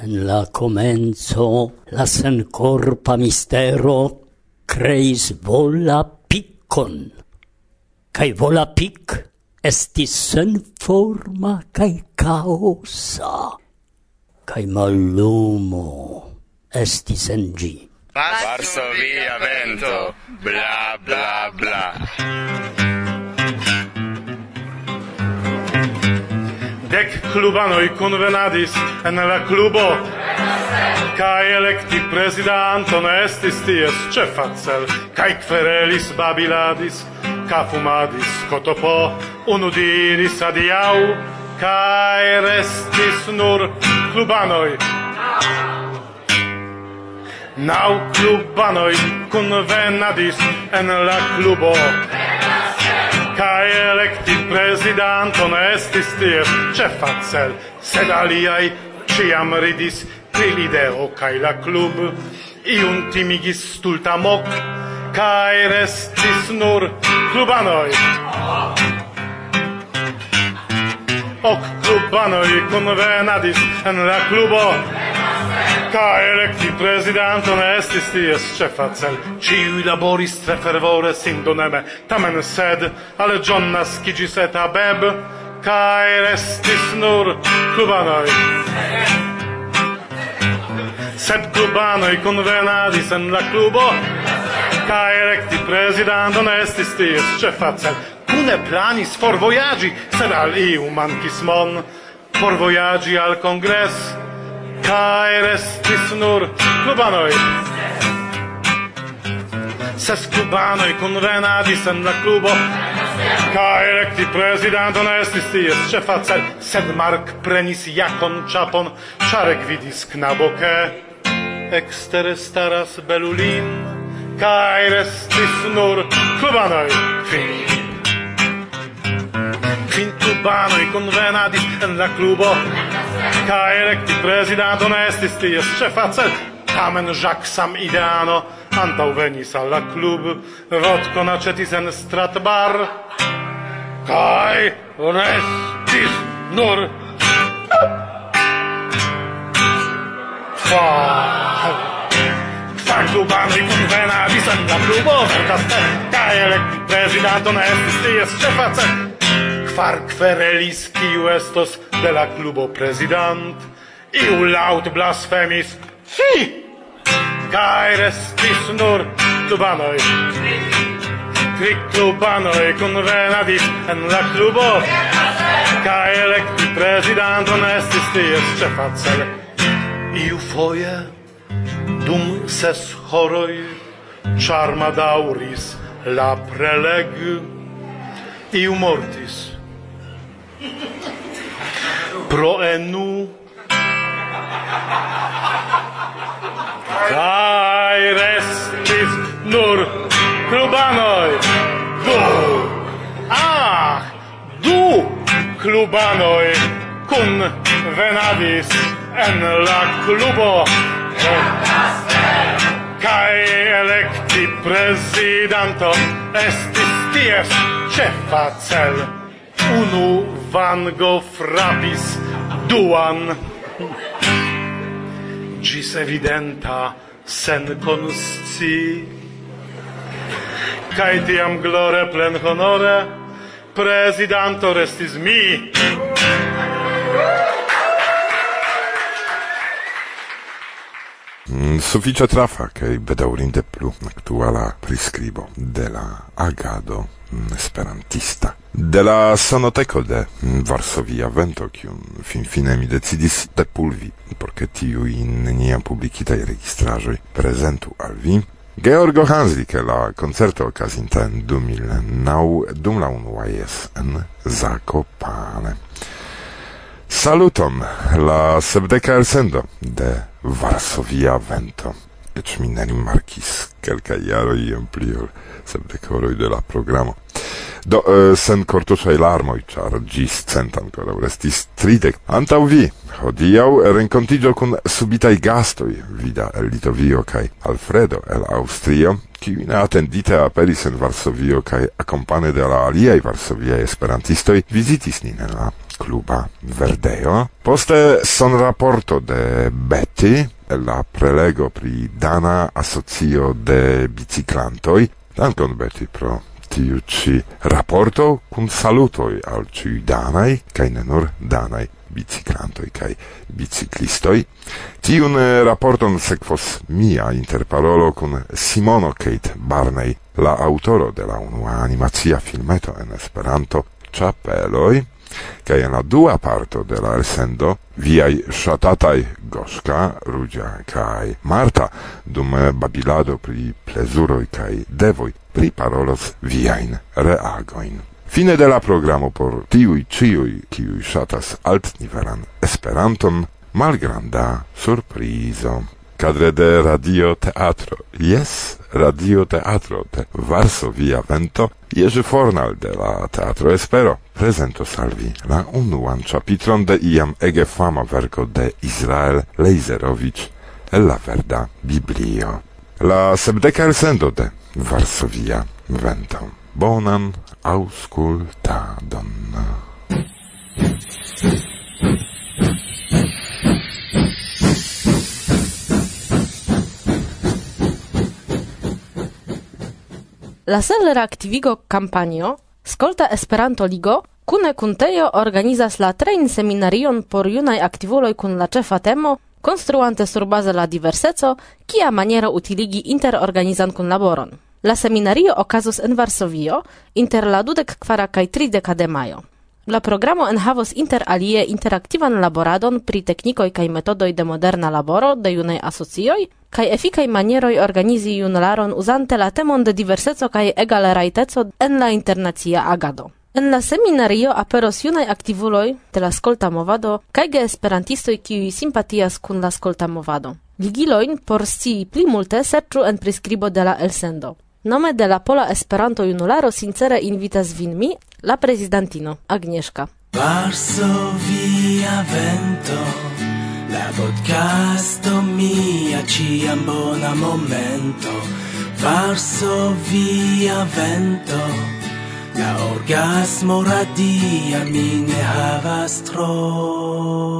En la comenzo la sencorpa mistero creis vola piccon, Kai vola pic estis sen forma kai caosa, cae mallumo estis en gi. Varsovia vento, bla bla bla. Dek klubanoj kunvenadis en la klubo. Kaj elekti prezidanton estis ties ĉefa cel. Kaj kverelis babiladis kafumadis kotopo unu diris adiaŭ kaj restis nur klubanoj. Nau klubanoj kunvenadis en la klubo kai elekti presidanton estis tie cefa cel, sed aliaj ciam ridis pri lidero kaj la klub, iun timigis stultamok, kaj restis nur klubanoj. Ok klubanoj konvenadis en la klubo, Anca electi presidanton estis ties cefa cel, ciui laboris tre fervore sin doneme, tamen sed, ale John nascigis et abeb, cae restis nur cubanoi. Sed cubanoi convenadis en la clubo, cae electi presidanton estis ties cefa cel, cune planis for voyagi, sed al iu mancis mon, por voyagi al congres, kai restis nur kubanoj Ses kubanoj kunvenadis en la klubo kai rekti prezidanto ne estis ties ĉefacer, sed Mark prenis jakon ĉapon, Czarek vidis knaboke ekstere staras belulin kai restis nur kubanoj. Fin. Fin kubanoj konvenadis en la klubo. Ca electi presidanton estis ties cefacer, tamen Jacques sam ideano, antau venis alla club, vodkon acetis en stratbar, kai restis nur. Kvar klubanoj kunvenadis en la klubo verkaste, kaj elekti prezidanton estis ties ĉefacer, Farc Ferelis, kiu estos de la klubo president, iu laut blasfemis, fi! Kaj restis nur klubanoj. Tri klubanoj kunvenadis en la klubo, kaj elekti prezidanton estis ties ĉefa celo. Iu foje dum ses horoj ĉarma daŭris la preleg iu mortis Pro enu Kai restis nur klubanoj du. Ah, du klubanoj kun venadis en la klubo. Kai elekti prezidanto estis ties ĉefa cel unu vango frapis duan. Gis evidenta sen consci. Cae tiam glore plen honore presidanto restis mi. Mm, sufiĉe trafa che bedaurinde plu actuala prescribo de la agado esperantista. De la sonoteco de Varsovia Vento, kiun finfine mi decidis depulvi, porque in nenia publicitai registrajoi prezentu al vi, Georgo Hanslik la koncerto okazinta en 2009 dum la unuaes en Zakopane. Saluton la sepdeka elsendo de Varsovia Vento eĉ mi ne rimarkis kelkaj iaro iom pli ol sepdek de la programo. Do uh, sen kortuŝaj larmoj, char gis cent ancora restis tridek. antau vi, hodiaŭ rencontigio kun subitai gastoi Vida el Litovio cae Alfredo el Aŭstrio, kiuj neatendite aperis en Varsovio kai akompane de la aliaj varsoviaj esperantistoj vizitis nin en la kluba Verdeo. Poste son raporto de Betty, la prelego pri Dana Asocio de Biciclantoi. Dankon, Betty, pro tiu ci raporto kun salutoj al ciu danai, kaj ne nur danai biciklantoj kaj biciklistoj. Tiun eh, raporton sekvos mia interparolo kun Simono Kate Barney, la aŭtoro de la unua animacia filmeto en Esperanto Chapeloi, Kaj en la dua parto de la elsendo viaj ŝatataj Goska, Ruĝa kaj Marta dum babilado pri plezuroj kaj devoj priparolos viajn reagojn. Fine de la programo por tiuj ĉiuj, kiuj ŝatas altnivelan Esperanton, malgranda surprizo cadre de Radio Teatro. Yes, Radio Teatro de Varsovia Vento, Jerzy Fornal de la Teatro Espero presento salvi la unuan chapitron de iam ege fama verko de Israel Leiserowicz, la verda Biblio. La sebdeca elsendo de Varsovia Vento. Bonan auscultadon. La sellera aktivigo Campanio, Skolta Esperanto Ligo kune kun tejo organizas la train seminarion por junaj aktivuloj kun la ĉefa temo konstruante surbaze la diverseco kia maniero utiligi interorganizan kunlaboron. La seminario okazos en Varsovio inter la dudek kvara kaj trideka de majo. La programo enhavos inter alie interaktivan laboradon pri teknikoj kaj metodoj de moderna laboro de junaj asocioj kaj efikaj manieroj organizi junularon uzante la temon de diverseco kaj egalerajteco en la internacia agado. En la seminario aperos junaj aktivuloj de la skolta movado kaj ge esperantistoj kiuj simpatias kun la skolta movado. Ligilojn por scii pli multe serĉu en priskribo de la elsendo. Nome de la Pola Esperanto Junularo sincere invitas vin mi, la prezidantino, Agnieszka. Varsovia vento, la podcasto mia ciam bona momento. Varsovia vento, la orgasmo radia mi ne havas tro.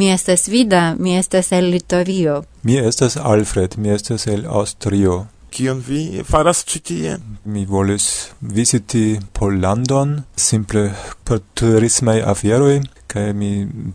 Mi estas Vida, mi estas el Litovio. Mi estas Alfred, mi estas el Austrio. Kion vi faras ĉi tie? Mi volis viziti Pollandon simple por turismaj aferoj kaj mi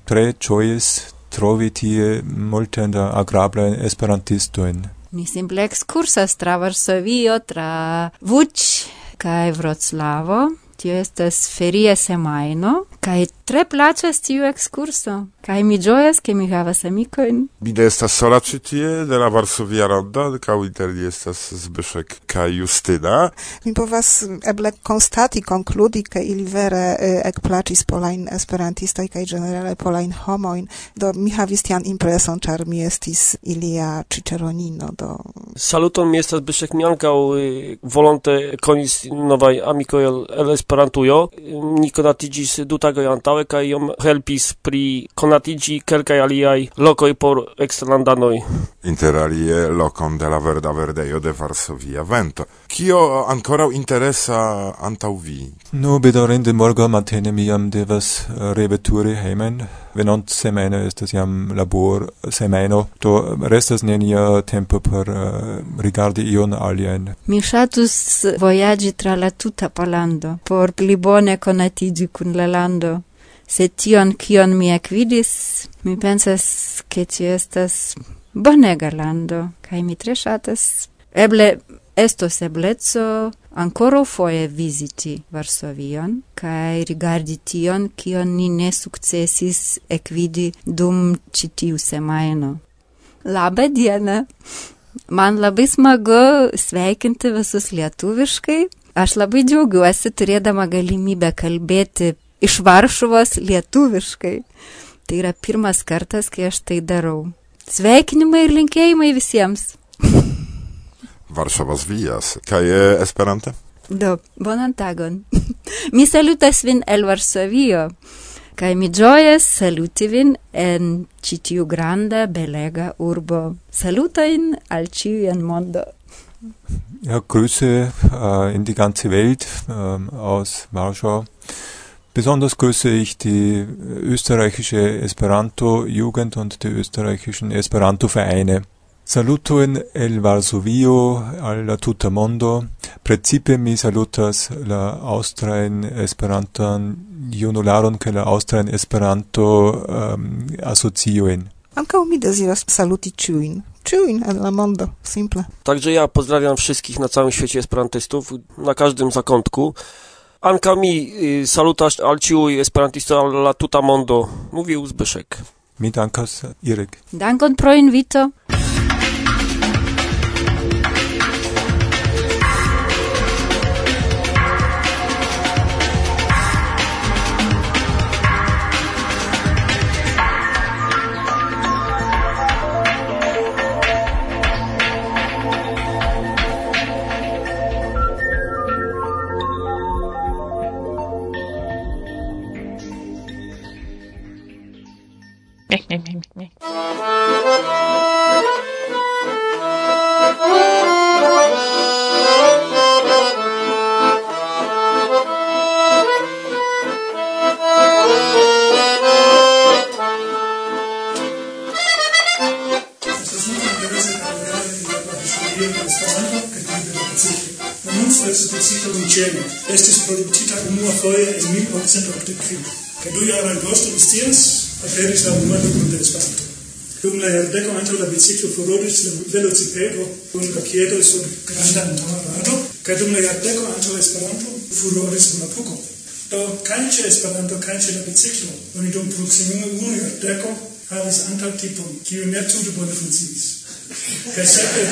tre ĝojis trovi tie multajn da agrablajn esperantistojn. Ni simple ekskursas tra Varsovio, tra Vuč kaj Vroclavo. Tio estas feria semajno kaj tre placas tiu ekskurso. Kai mi gioias che mi havas amicojn. Vi de estas sola ĉi tie de la Varsovia Rondo, kaŭ inter li estas Zbyszek kaj Justyna. Mi povas eble konstati, konkludi, ke ili vere eh, ekplaĉis polajn esperantistoj kaj ĝenerale polajn homojn. Do mi havis tian impreson, ĉar mi estis ilia ĉiĉeronino. Do... Saluton, mi estas Zbyszek mi ankaŭ volonte konis novaj amikoj el, el Esperantujo. Ni konatiĝis du tagoj antaŭe kaj iom helpis pri konatiĝi kelkaj aliaj lokoj por eksterlandanoj. Interalie lokon de la Verda Verdejo de Varsovia Vento. Kio ankoraŭ interesa antaŭ vi? Nu, bedaŭrinde morgaŭ matene mi jam devas reveturi hejmen. Venont semajno estas jam labor semeno, do restas nenia tempo por uh, rigardi ion alien. Mi ŝatus vojaĝi tra la tuta Pollando por pli bone konatiĝi kun la lando se tion kion mi ekvidis, mi pensas, ke ci estas bonega lando, kai mi tre ŝatas. Eble estos ebleco ancora foje visiti Varsovion, kai rigardi tion kion ni ne sukcesis ekvidi dum ĉi tiu semajno. Labą dieną! Man labai smagu sveikinti visus lietuviškai. Aš labai džiaugiuosi turėdama galimybę kalbėti iš Varšuvos lietuviškai. Tai yra pirmas kartas, kai aš tai darau. Sveikinimai ir linkėjimai visiems. Varšuvos vijas. Kaj e Esperante? Do, bonan tagon. mi salutas vin el Varsovio. Kaj mi ĝojas saluti vin en ĉi tiu granda, belega urbo. Salutojn al ĉiuj en mondo. Ja, Grüße äh, in die ganze Welt äh, aus Warschau. Besonders grüße ich die österreichische Esperanto-Jugend und die österreichischen Esperanto-Vereine. Saluto el Varsovio al tuta mondo. Precipe mi salutas la Austrian Esperantan junularon ke la Austrian Esperanto um, asocioin. Anka mi deziras saluti ciuin. Ciuin en la mondo, simple. Także ja pozdrawiam wszystkich na całym świecie esperantystów, na każdym zakątku. Anka mi y, salutasz al ciui esperantisto al la tuta mondo, mówił Zbyszek. Mi dankas, Irek. Dankon pro invito. Miek, miek, miek, miek. Versicherung Cene. Este es productita cu mua foie în 1885. Căduia la gostul stins, aperis la de protestanto. Dum la jardeko ankaŭ la biciklo furoris la velocipedro kun rakietoj sur granda montara rado, kaj dum la jardeko ankaŭ Esperanto furoris kun apuko. Do kaj ĉe Esperanto kaj ĉe la biciklo oni dum proksimume unu jardeko havis antaŭ tipon, kiu ne tute bone funkciis. Kaj sekve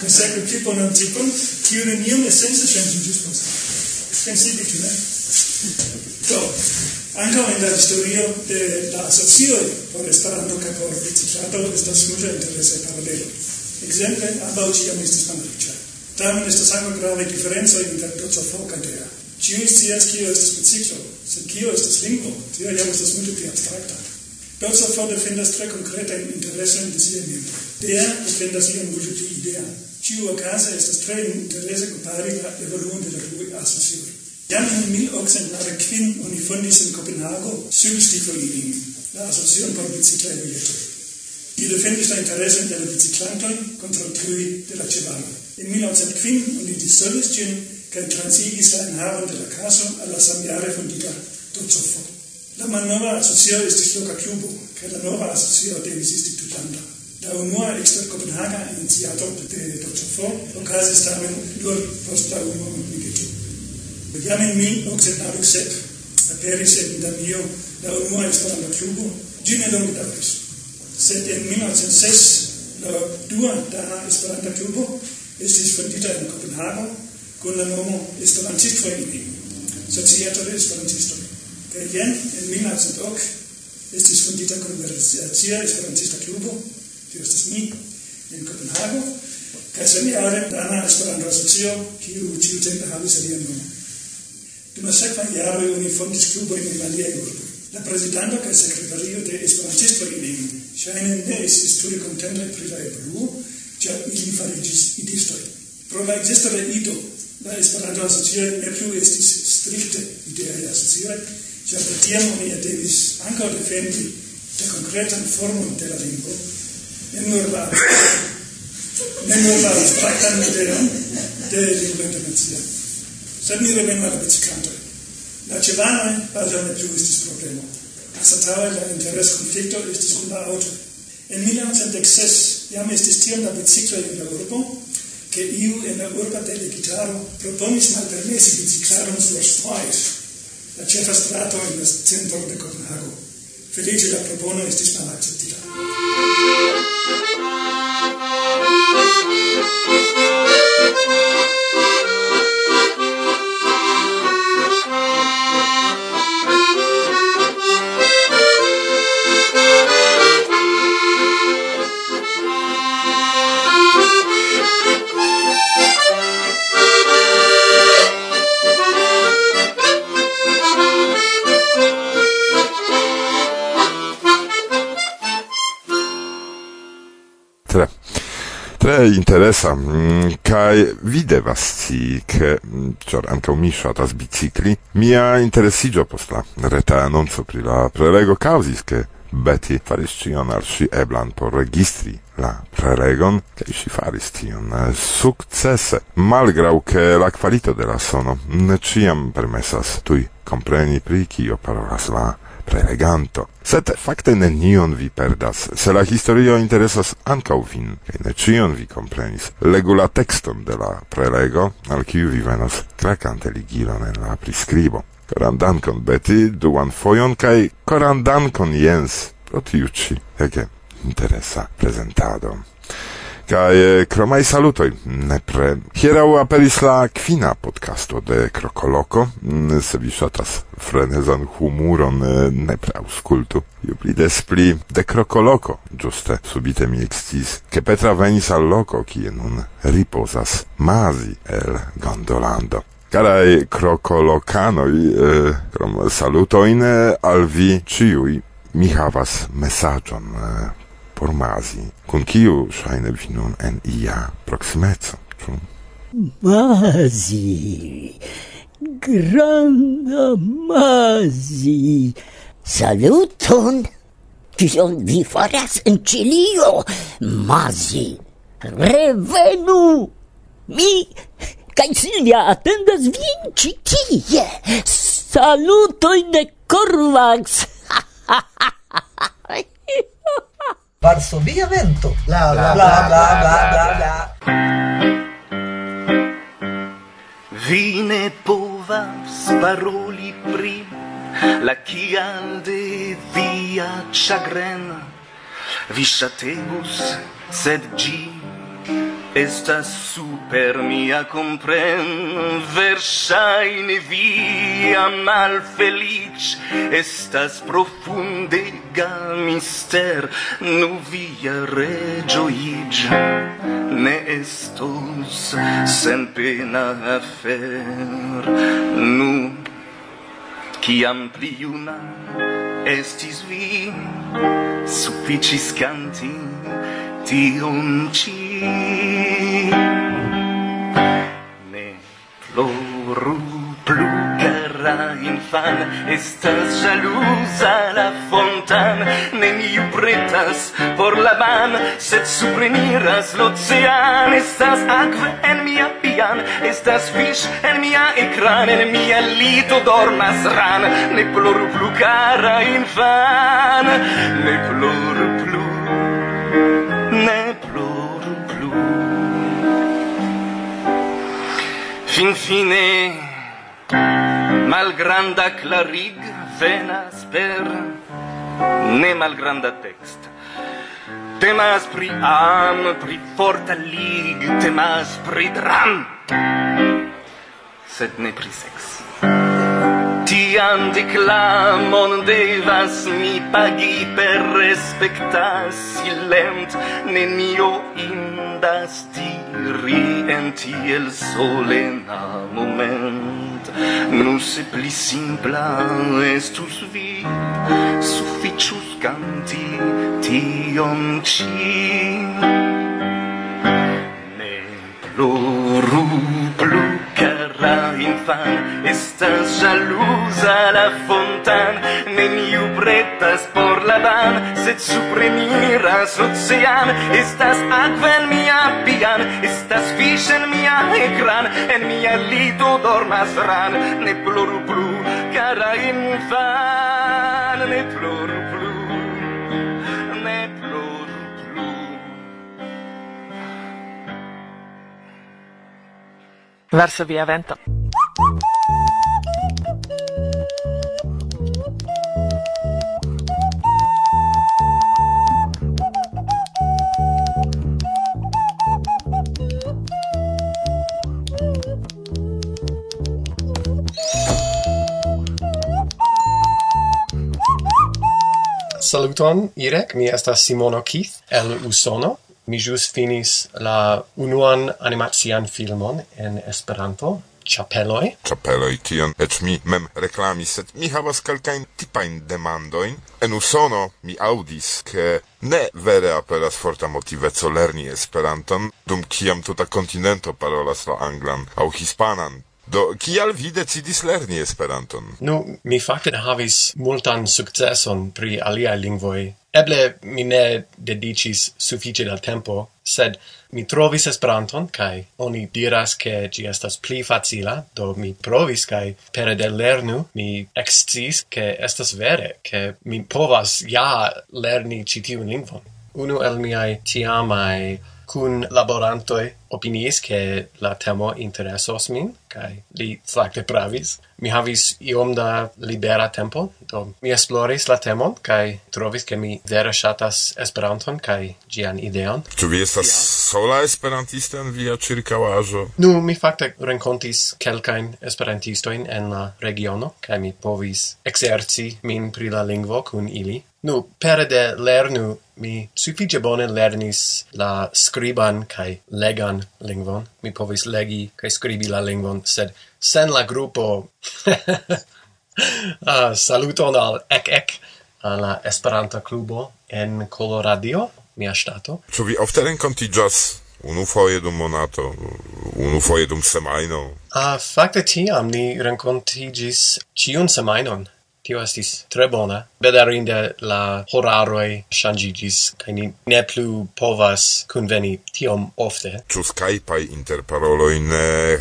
kaj sekve tipon an tipon, kiu neniam esence ŝanĝiĝis poste. Pensiĝi, ĉu ne? Do, Ankaŭ in la historio de la asocioj por Esperanto kaj por reciclado estas multe interesaj paralelo. Ekzemple, ambaŭ ĉiam estis malriĉaj. Tamen estas ankaŭ gravaj diferencoj inter docofo kaj dea. Ĉiuj scias kio estas reciklo, sed kio estas lingvo, tio jam estas multe pli abstrakta. Docofo defendas tre konkretajn interesojn de sia membroj. Dea defendas ion multe pli idean. Ĉiu okaze estas tre interesse compari la evoluon de la du asocioj. Iarna în 1895 oni fondis in Copenhago Sylstikolidingen, la Asociación por Bicicleta y y defendis la intereso de la biciclantoj contra tiuj de la ĉevaloj. En 1905 in die ĝin kaj transigis la enhavon de la kaso al la von fondita Docofo. La malnova asocio estis loka klubo kaj la nova asocio devis esti tutlanda. La unua ekster Kopenhaga iniciato de Docofo okazis tamen nur post la unua Jam in 1897 aperis en Italio la unua Esperanto klubo, ĝi ne longe daŭris. Sed en 1906 la dua dana Esperanto klubo estis fondita en Kopenhago kun la nomo Esperantistforening, Societo de Esperantistoj. Kaj jen en 1908 estis fondita konversacia Esperantista klubo, tio estas mi, en Kopenhago, kaj senjare dana Esperanto asocio, kiu ĉiutempe havis alian nomon. Dum la sekva jaro oni fondis klubojn en aliaj urboj. La prezidanto kaj sekretario de Esperantistoj in ŝajne ne estis tute kontentaj pri la evoluo, ĉar ili fariĝis idistoj. Pro la ekzisto de ido, la Esperanto asocio ne plu estis strikte ideaj asocioj, ĉar de tiam oni devis ankaŭ defendi la konkretan formon de la lingvo, ne nur la ne nur la abstraktan modelon de lingvo internacia. Samire venas la biciclantoj. La ĉevaloj baldaŭ ne plu estis problemo. Anstataŭe la interesse intereskonflikto estis kun la auto. En 1906 jam estis tiam la biciclo in la urbo, che iu en la urba delegitaro proponis malpermesi biciclaron sur Schweiz, la cefa strato in la centro de Copenhago. Felice la propono estis malacceptita. Thank you. tre interesa, mm, kai vide devas scii, che, mm, cior anca mi shatas bicicli, mia interesigio post la reta annonzo pri la prelego causis, che Betty faris cion al si eblan por registri la prelegon, che si faris tion eh, successe, malgrau che la qualito de la sono ne ciam permessas tui compreni pri kio parolas la preleganto. Sed fakte nenion vi perdas, se la historio interesas ancau vin, kaj ne cion vi comprenis. Legu la texton de la prelego, al kiu vi venos krakante ligilon en la priskribo. Koran dankon Betty, duan fojon kaj koran dankon Jens pro tiu ege interesa prezentado cae eh, cromai salutoi, nepre. Hierau aperis la kvina podcasto de Crocoloco, mm, se vi shatas frenezan humuron, eh, nepre auscultu. ju pli des pli de Crocoloco, giuste subite mi extis, che Petra venis al loco, kie nun riposas masi el gondolando. Carai crocolocanoi, eh, crom salutoin eh, al vi ciui, mi havas mesagion eh, formasi, con kiu shaine vi nun en ia proksimeco, ĉu? Masi! granda masi! saluton! Kion vi faras en Cilio, masi! Revenu! Mi kaj Silvia attendas vin ĉi tie! Salutoj de Korvax! Ha ha ha! Varsovia vento. La bla bla bla bla bla bla. Vi ne povas paroli pri la kial de via chagren. Vi ŝategus, sed ĝi Estas super mia compren Versaine via malfelic Estas profundega mister Nu via regioigia Ne estos sen pena affer Nu Ciam pliuna estis vi Sufficis canti Tion ci Ne ploru plu, cara infan, estas jalusa la fontan, neniu pretas por la man, sed supreniras l'ocean, estas aqua en mia pian, estas fish en mia ecran, en mia lito dormas ran, ne ploru plu, cara infan, ne ploru plu, ne Fin fine Malgranda clarig venas per Ne malgranda text. Temas pri am, pri forta lig Temas pri dram. Sed ne pri sex. Tiam declamon devas mi pagi per respecta silent Nenio ricordas diri en tiel solena moment. Nu se pli simpla estus vi Sufficius canti tion ci. Ne ploru infan Estas jalouz a la fontan Neniu pretas por la dan Sed supremiras ocean Estas aqua en mia pian Estas fish en mia ecran En mia lito dormas ran Ne ploru plu, cara infan Ne ploru plu verso via vento. Saluton, Irek, mi estas Simono Keith el Usono, Mi jus finis la unuan animacian filmon en Esperanto, Chapeloi. Chapeloi, tion et mi mem reclamis, et mi havas calcain tipain demandoin. En usono mi audis, che ne vere aperas forta motivezzo lerni Esperanton, dum ciam tuta continento parolas la anglan, au hispanan, Do, kial vi decidis lerni Esperanton? Nu, mi fakte ne havis multan sukceson pri aliaj lingvoj. Eble mi ne dedicis sufiĉe da tempo, sed mi trovis Esperanton kaj oni diras ke ĝi estas pli facila, do mi provis kaj pere de lernu mi eksciis ke estas vere ke mi povas ja lerni ĉi tiun lingvon. Unu el miaj tiamaj cun laborantoi opiniis che la temo interessos min, kai li facte pravis. Mi havis iom da libera tempo, do mi esploris la temon, kai trovis che mi vera shatas Esperanton, kai gian ideon. Tu vi estas sola esperantista in via circavajo? Nu, mi facte rencontis kelkain esperantistoin en la regiono, kai mi povis exerci min pri la lingvo cun ili. Nu, pere de lernu mi suffice bone lernis la scriban kai legan lingvon. Mi povis legi kai scribi la lingvon, sed sen la gruppo ah, saluton al ec ec alla Esperanta klubo en Coloradio, mia stato. so vi ofte renkontiĝas unu foje dum monato, unu foje dum semajno? Ah, fakte tiam ni rencontigis ĉiun semajnon tio estis tre bona. Bedarinde la horaroi shangigis, kai ni ne plu povas conveni tiom ofte. Ču Skype-ai interparolojn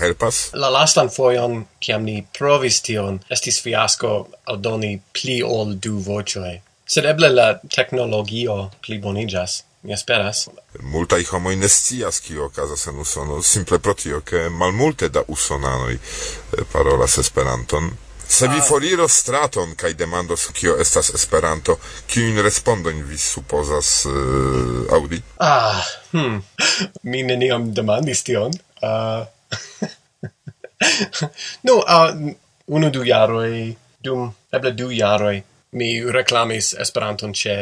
helpas? La lastan foion, kiam ni provis tion, estis fiasco aldoni pli ol du vocioi. Sed eble la technologio pli bonigas mi esperas. Multai homoi ne scias kio okazas en Usono, simple pro tio, ke malmulte da usonanoj parolas Esperanton. Se vi ah. foriro straton kaj demandos kio estas Esperanto, kiu in respondojn vi supozas uh, eh, audi? Ah, hm. mi neniam demandis tion. Uh... no, uh, unu du jaroi, dum eble du jaroi, mi reclamis Esperanton ĉe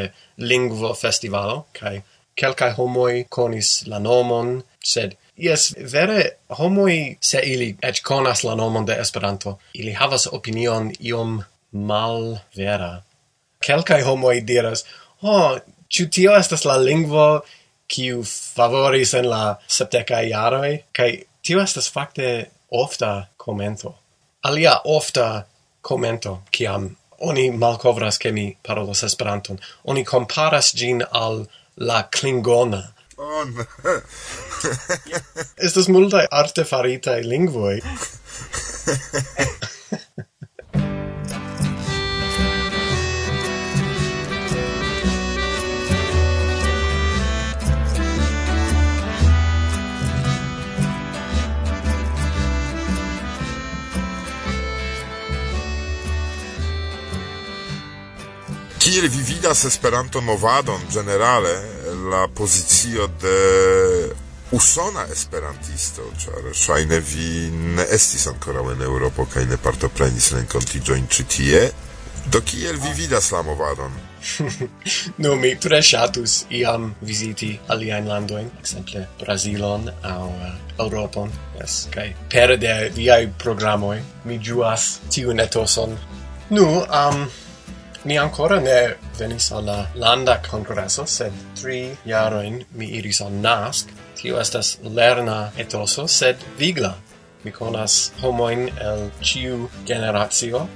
lingvo festivalo kaj kelkaj homoj konis la nomon, sed Yes, vere homoi se ili ec conas la nomon de Esperanto, ili havas opinion iom mal vera. Kelkai homoi diras, "Oh, ciu tio estas la lingvo kiu favoris en la sepdekaj jaroj?" Kaj tio estas fakte ofta komento. Alia ofta komento kiam oni malkovras ke mi parolas Esperanton, oni komparas gin al la klingona on. Estas multaj arte faritae lingvoj. Kiel vi vidas Esperanto movadon generale, la pozicio de usona esperantisto, ĉar ŝajne vi ne estis ankoraŭ en Eŭropo kaj ne partoprenis renkontiĝojn ĉi tie. Do kiel vi vidas la movadon? no, mi tre ŝatus iam viziti aliajn landojn, ekzemple Brazilon aŭ eh, uh, Europon, yes, kaj pere de viaj programoj mi ĝuas tiun etoson. Nu, am... Um, Ni ancora ne venis alla landa congresso, sed tri jaroin mi iris al NASC. Tio estas lerna etoso, sed vigla. Mi conas homoin el ciu generatio.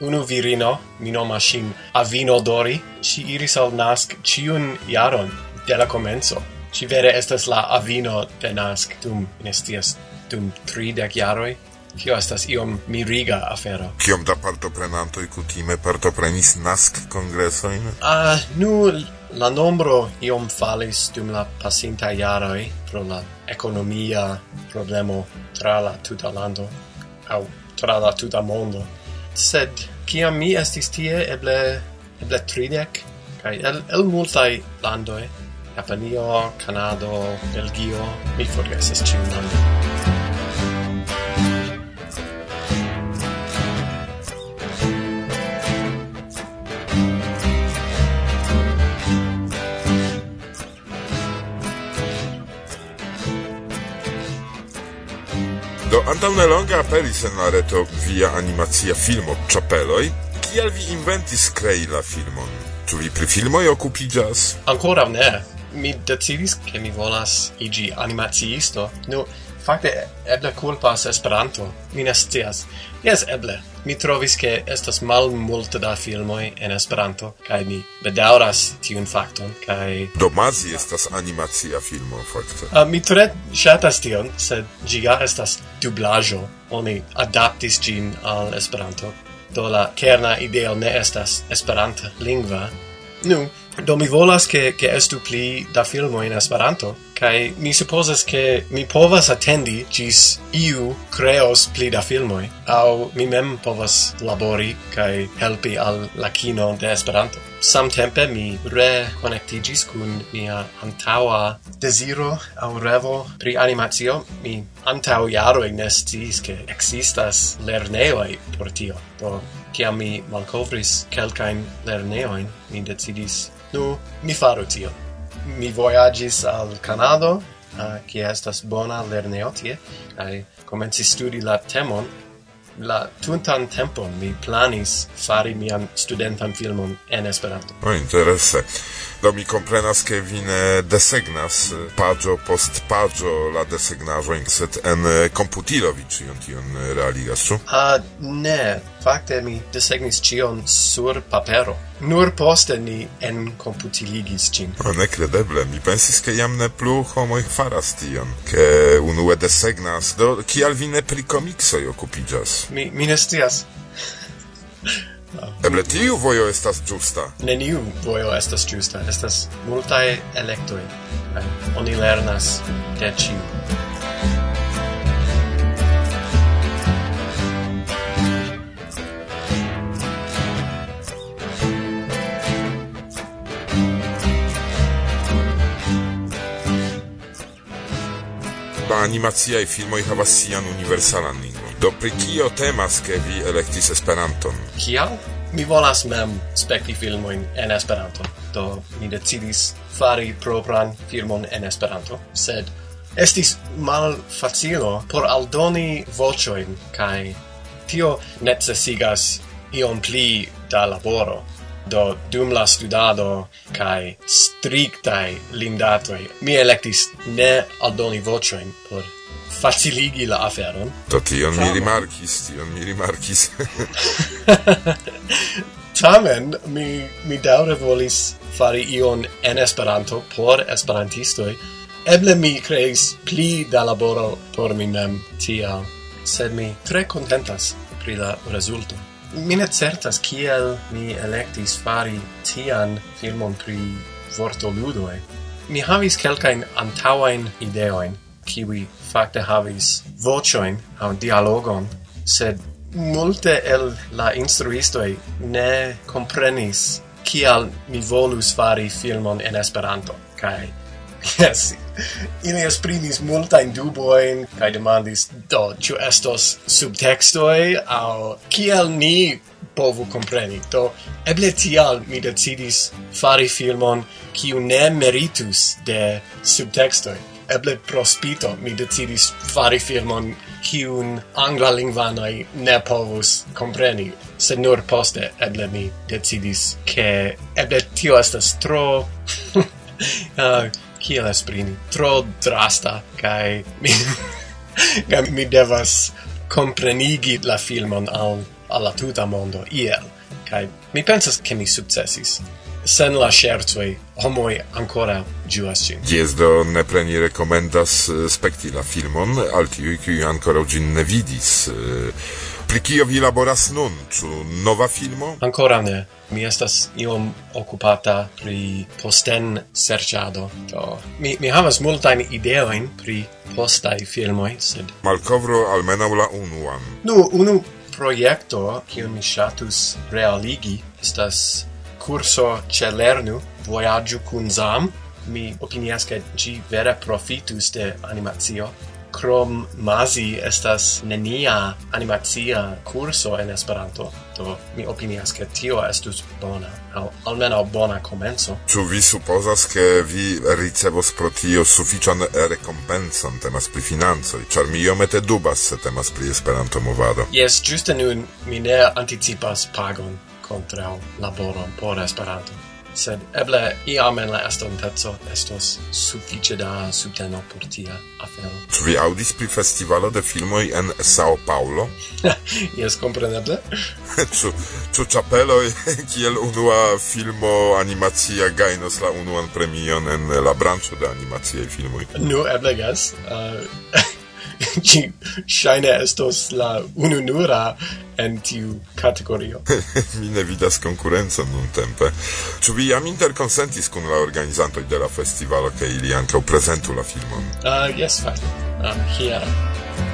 Unu virino, mi nomas ŝin Avino Dori, si iris al NASC ciun jaron de la comenzo. Ci vere estas la avino de NASC dum, nestias, dum tridec jaroi, kio estas iom miriga afero. Kiom da partoprenantoj kutime partoprenis nask kongresojn? Ah, nu la nombro iom falis dum la pasinta jaroj pro la ekonomia problemo tra la tuta lando au tra la tuta mondo. Sed kiam mi estis tie eble eble tridek kaj el, el multaj landoj Japanio, Kanado, Belgio, mi forgesas ĉiun landon. antaŭ nelonge aperis en la reto via animacia filmo Ĉapeloj. Kial vi inventis krei la filmon? Ĉu vi pri filmoj okupiĝas? Ankoraŭ ne. Mi decidis, ke mi volas iĝi animaciisto. Nu, no, Fakte, eble culpas Esperanto. Mi ne scias. Jes, eble. Mi trovis che estas mal multe da filmoi en Esperanto, kai mi bedauras tiun fakton, kai... Domazi estas animacia filmo, fakte. Uh, mi tre shatas tion, sed gi ja estas dublajo. Oni adaptis gin al Esperanto. Do la kerna ideo ne estas Esperanta lingva. Nu, do mi volas che, che estu pli da filmo in Esperanto, kai mi supposas ke mi povas attendi gis iu creos pli da filmoi, au mi mem povas labori kai helpi al la kino de Esperanto. Samtempe mi reconnectigis kun mia antaua desiro au revo pri animatio. Mi antau jaro ignestis ke existas lerneoi por tio. Do, kiam mi malcovris kelkain lerneoin, mi decidis, nu, mi faru tion mi voyagis al Canado, eh, uh, qui estas bona lerneo tie, kai comenci studi la temon, la tuntan tempon mi planis fari mian studentan filmon en Esperanto. Oh, interesse. Do mi comprenas che vin desegnas pagio post pagio la desegnajoin, set en computilo vi cion tion realigas, su? Ah, uh, ne. Fakte mi desegnis cion sur papero nur poste ni en computiligis cin. O, oh, necredeble, mi pensis che iam ne plu homoi faras tion, che unue desegnas, do kial vi ne pri comicsoi occupigas? Mi, mi ne stias. Eble tiu vojo estas ĝusta. Neniu vojo estas ĝusta, estas multaj elektoj. Oni lernas de ĉiu. la animacia filmoj havas sian universalan lingvon. Do pri kio temas ke vi elektis Esperanton? Kial? Mi volas mem spekti filmojn en Esperanto. Do mi decidis fari propran filmon en Esperanto, sed estis malfacilo por aldoni voĉojn kaj tio necesigas iom pli da laboro do dum la studado kai strictai lindatoi mi electis ne aldoni vocioin por faciligi la aferon do tion mi rimarkis tion mi rimarkis Tamen mi mi daure volis fari ion en Esperanto por esperantistoj. Eble mi kreis pli da laboro por mi mem tial, sed mi tre contentas pri la rezulto mi ne certas kiel mi electis fari tian filmon pri vortoludoi. Mi havis kelkain antaŭajn ideoin, kiwi fakte havis vocioin aŭ dialogon, sed multe el la instruistoi ne comprenis kial mi volus fari filmon en Esperanto, kai Yes, ili esprimis multain duboin, kai demandis, do, ciu estos subtextoi, au kiel ni povu compreni. Do, eble tial mi decidis fari filmon kiu ne meritus de subtextoi. Eble prospito mi decidis fari filmon kiun angla lingvanoi ne povus compreni, sed nur poste eble mi decidis ke eble tio estas tro uh, kiel esprimi, tro drasta, kai mi, kai mi devas comprenigi la filmon al, alla tuta mondo, iel, kai mi pensas ke mi successis. Sen la scherzoi, homoi ancora giuas cin. Yes, do ne pleni recomendas eh, spekti la filmon, al tiui, qui ancora gin ne vidis, eh, Pri kio vi laboras nun? Ĉu nova filmo? Ancora ne. Mi estas iom occupata pri posten serĉado. Do mi mi havas multajn ideojn pri postaj filmoj, sed malkovro almenaŭ la unuan. Nu, unu projekto kiun mi ŝatus realigi estas curso Celernu, vojaĝu kun Zam. Mi opinias ke ĝi vera profitus de animazio, krom mazi estas nenia animacia kurso en Esperanto. Do mi opinias ke tio estus bona, al, almenaŭ bona komenco. Ĉu vi supozas ke vi ricevos pro tio sufiĉan rekompenson, temas pri financoj, ĉar mi iomete dubas se temas pri Esperanto movado? Jes, ĝuste nun mi ne anticipas pagon kontraŭ laboron por Esperanto sed eble iam en la estonteco estos sufiĉe da subteno por tia afero. Ĉu vi aŭdis pri festivalo de filmoj en Sao Paulo? Jes, kompreneble. Ĉu ĉu ĉapeloj kiel unua filmo animacia gajnos la unuan premion en la branĉo de animaciaj filmoj? Nu, eble jes. Uh, ci shine estos la ununura en tiu categorio. Mi ne vidas konkurencon nuntempe. Ĉu vi jam interkonsentis kun la organizantoj de la festivalo ke ili ankaŭ prezentu la filmon? Ah, uh, fine. fajne. Um, here.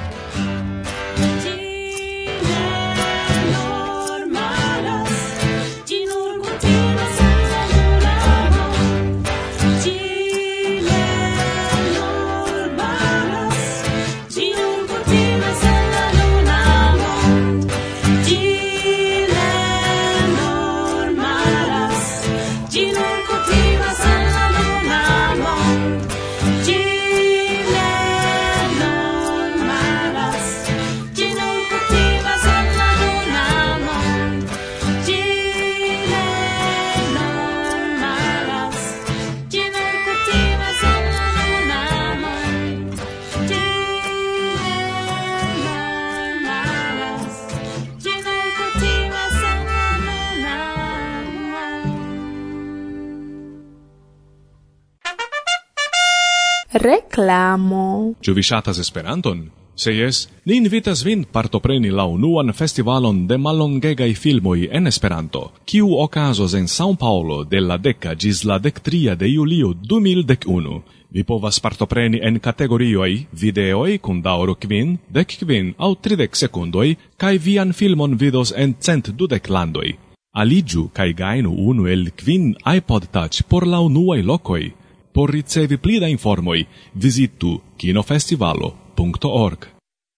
reklamo. Ĉu vi ŝatas Esperanton? Se jes, ni invitas vin partopreni la unuan festivalon de mallongegaj filmoj en Esperanto, kiu okazos en São Paulo de la deca gis la dectria de julio 2011. Vi povas partopreni en kategorioj videoj kun daŭro kvin, dek kvin aŭ tridek sekundoj, kaj vian filmon vidos en cent dudek landoj. Aliĝu kaj gajnu unu el kvin iPod Touch por la unuaj lokoj, Por ricevi pli da informoi, visitu kinofestivalo.org.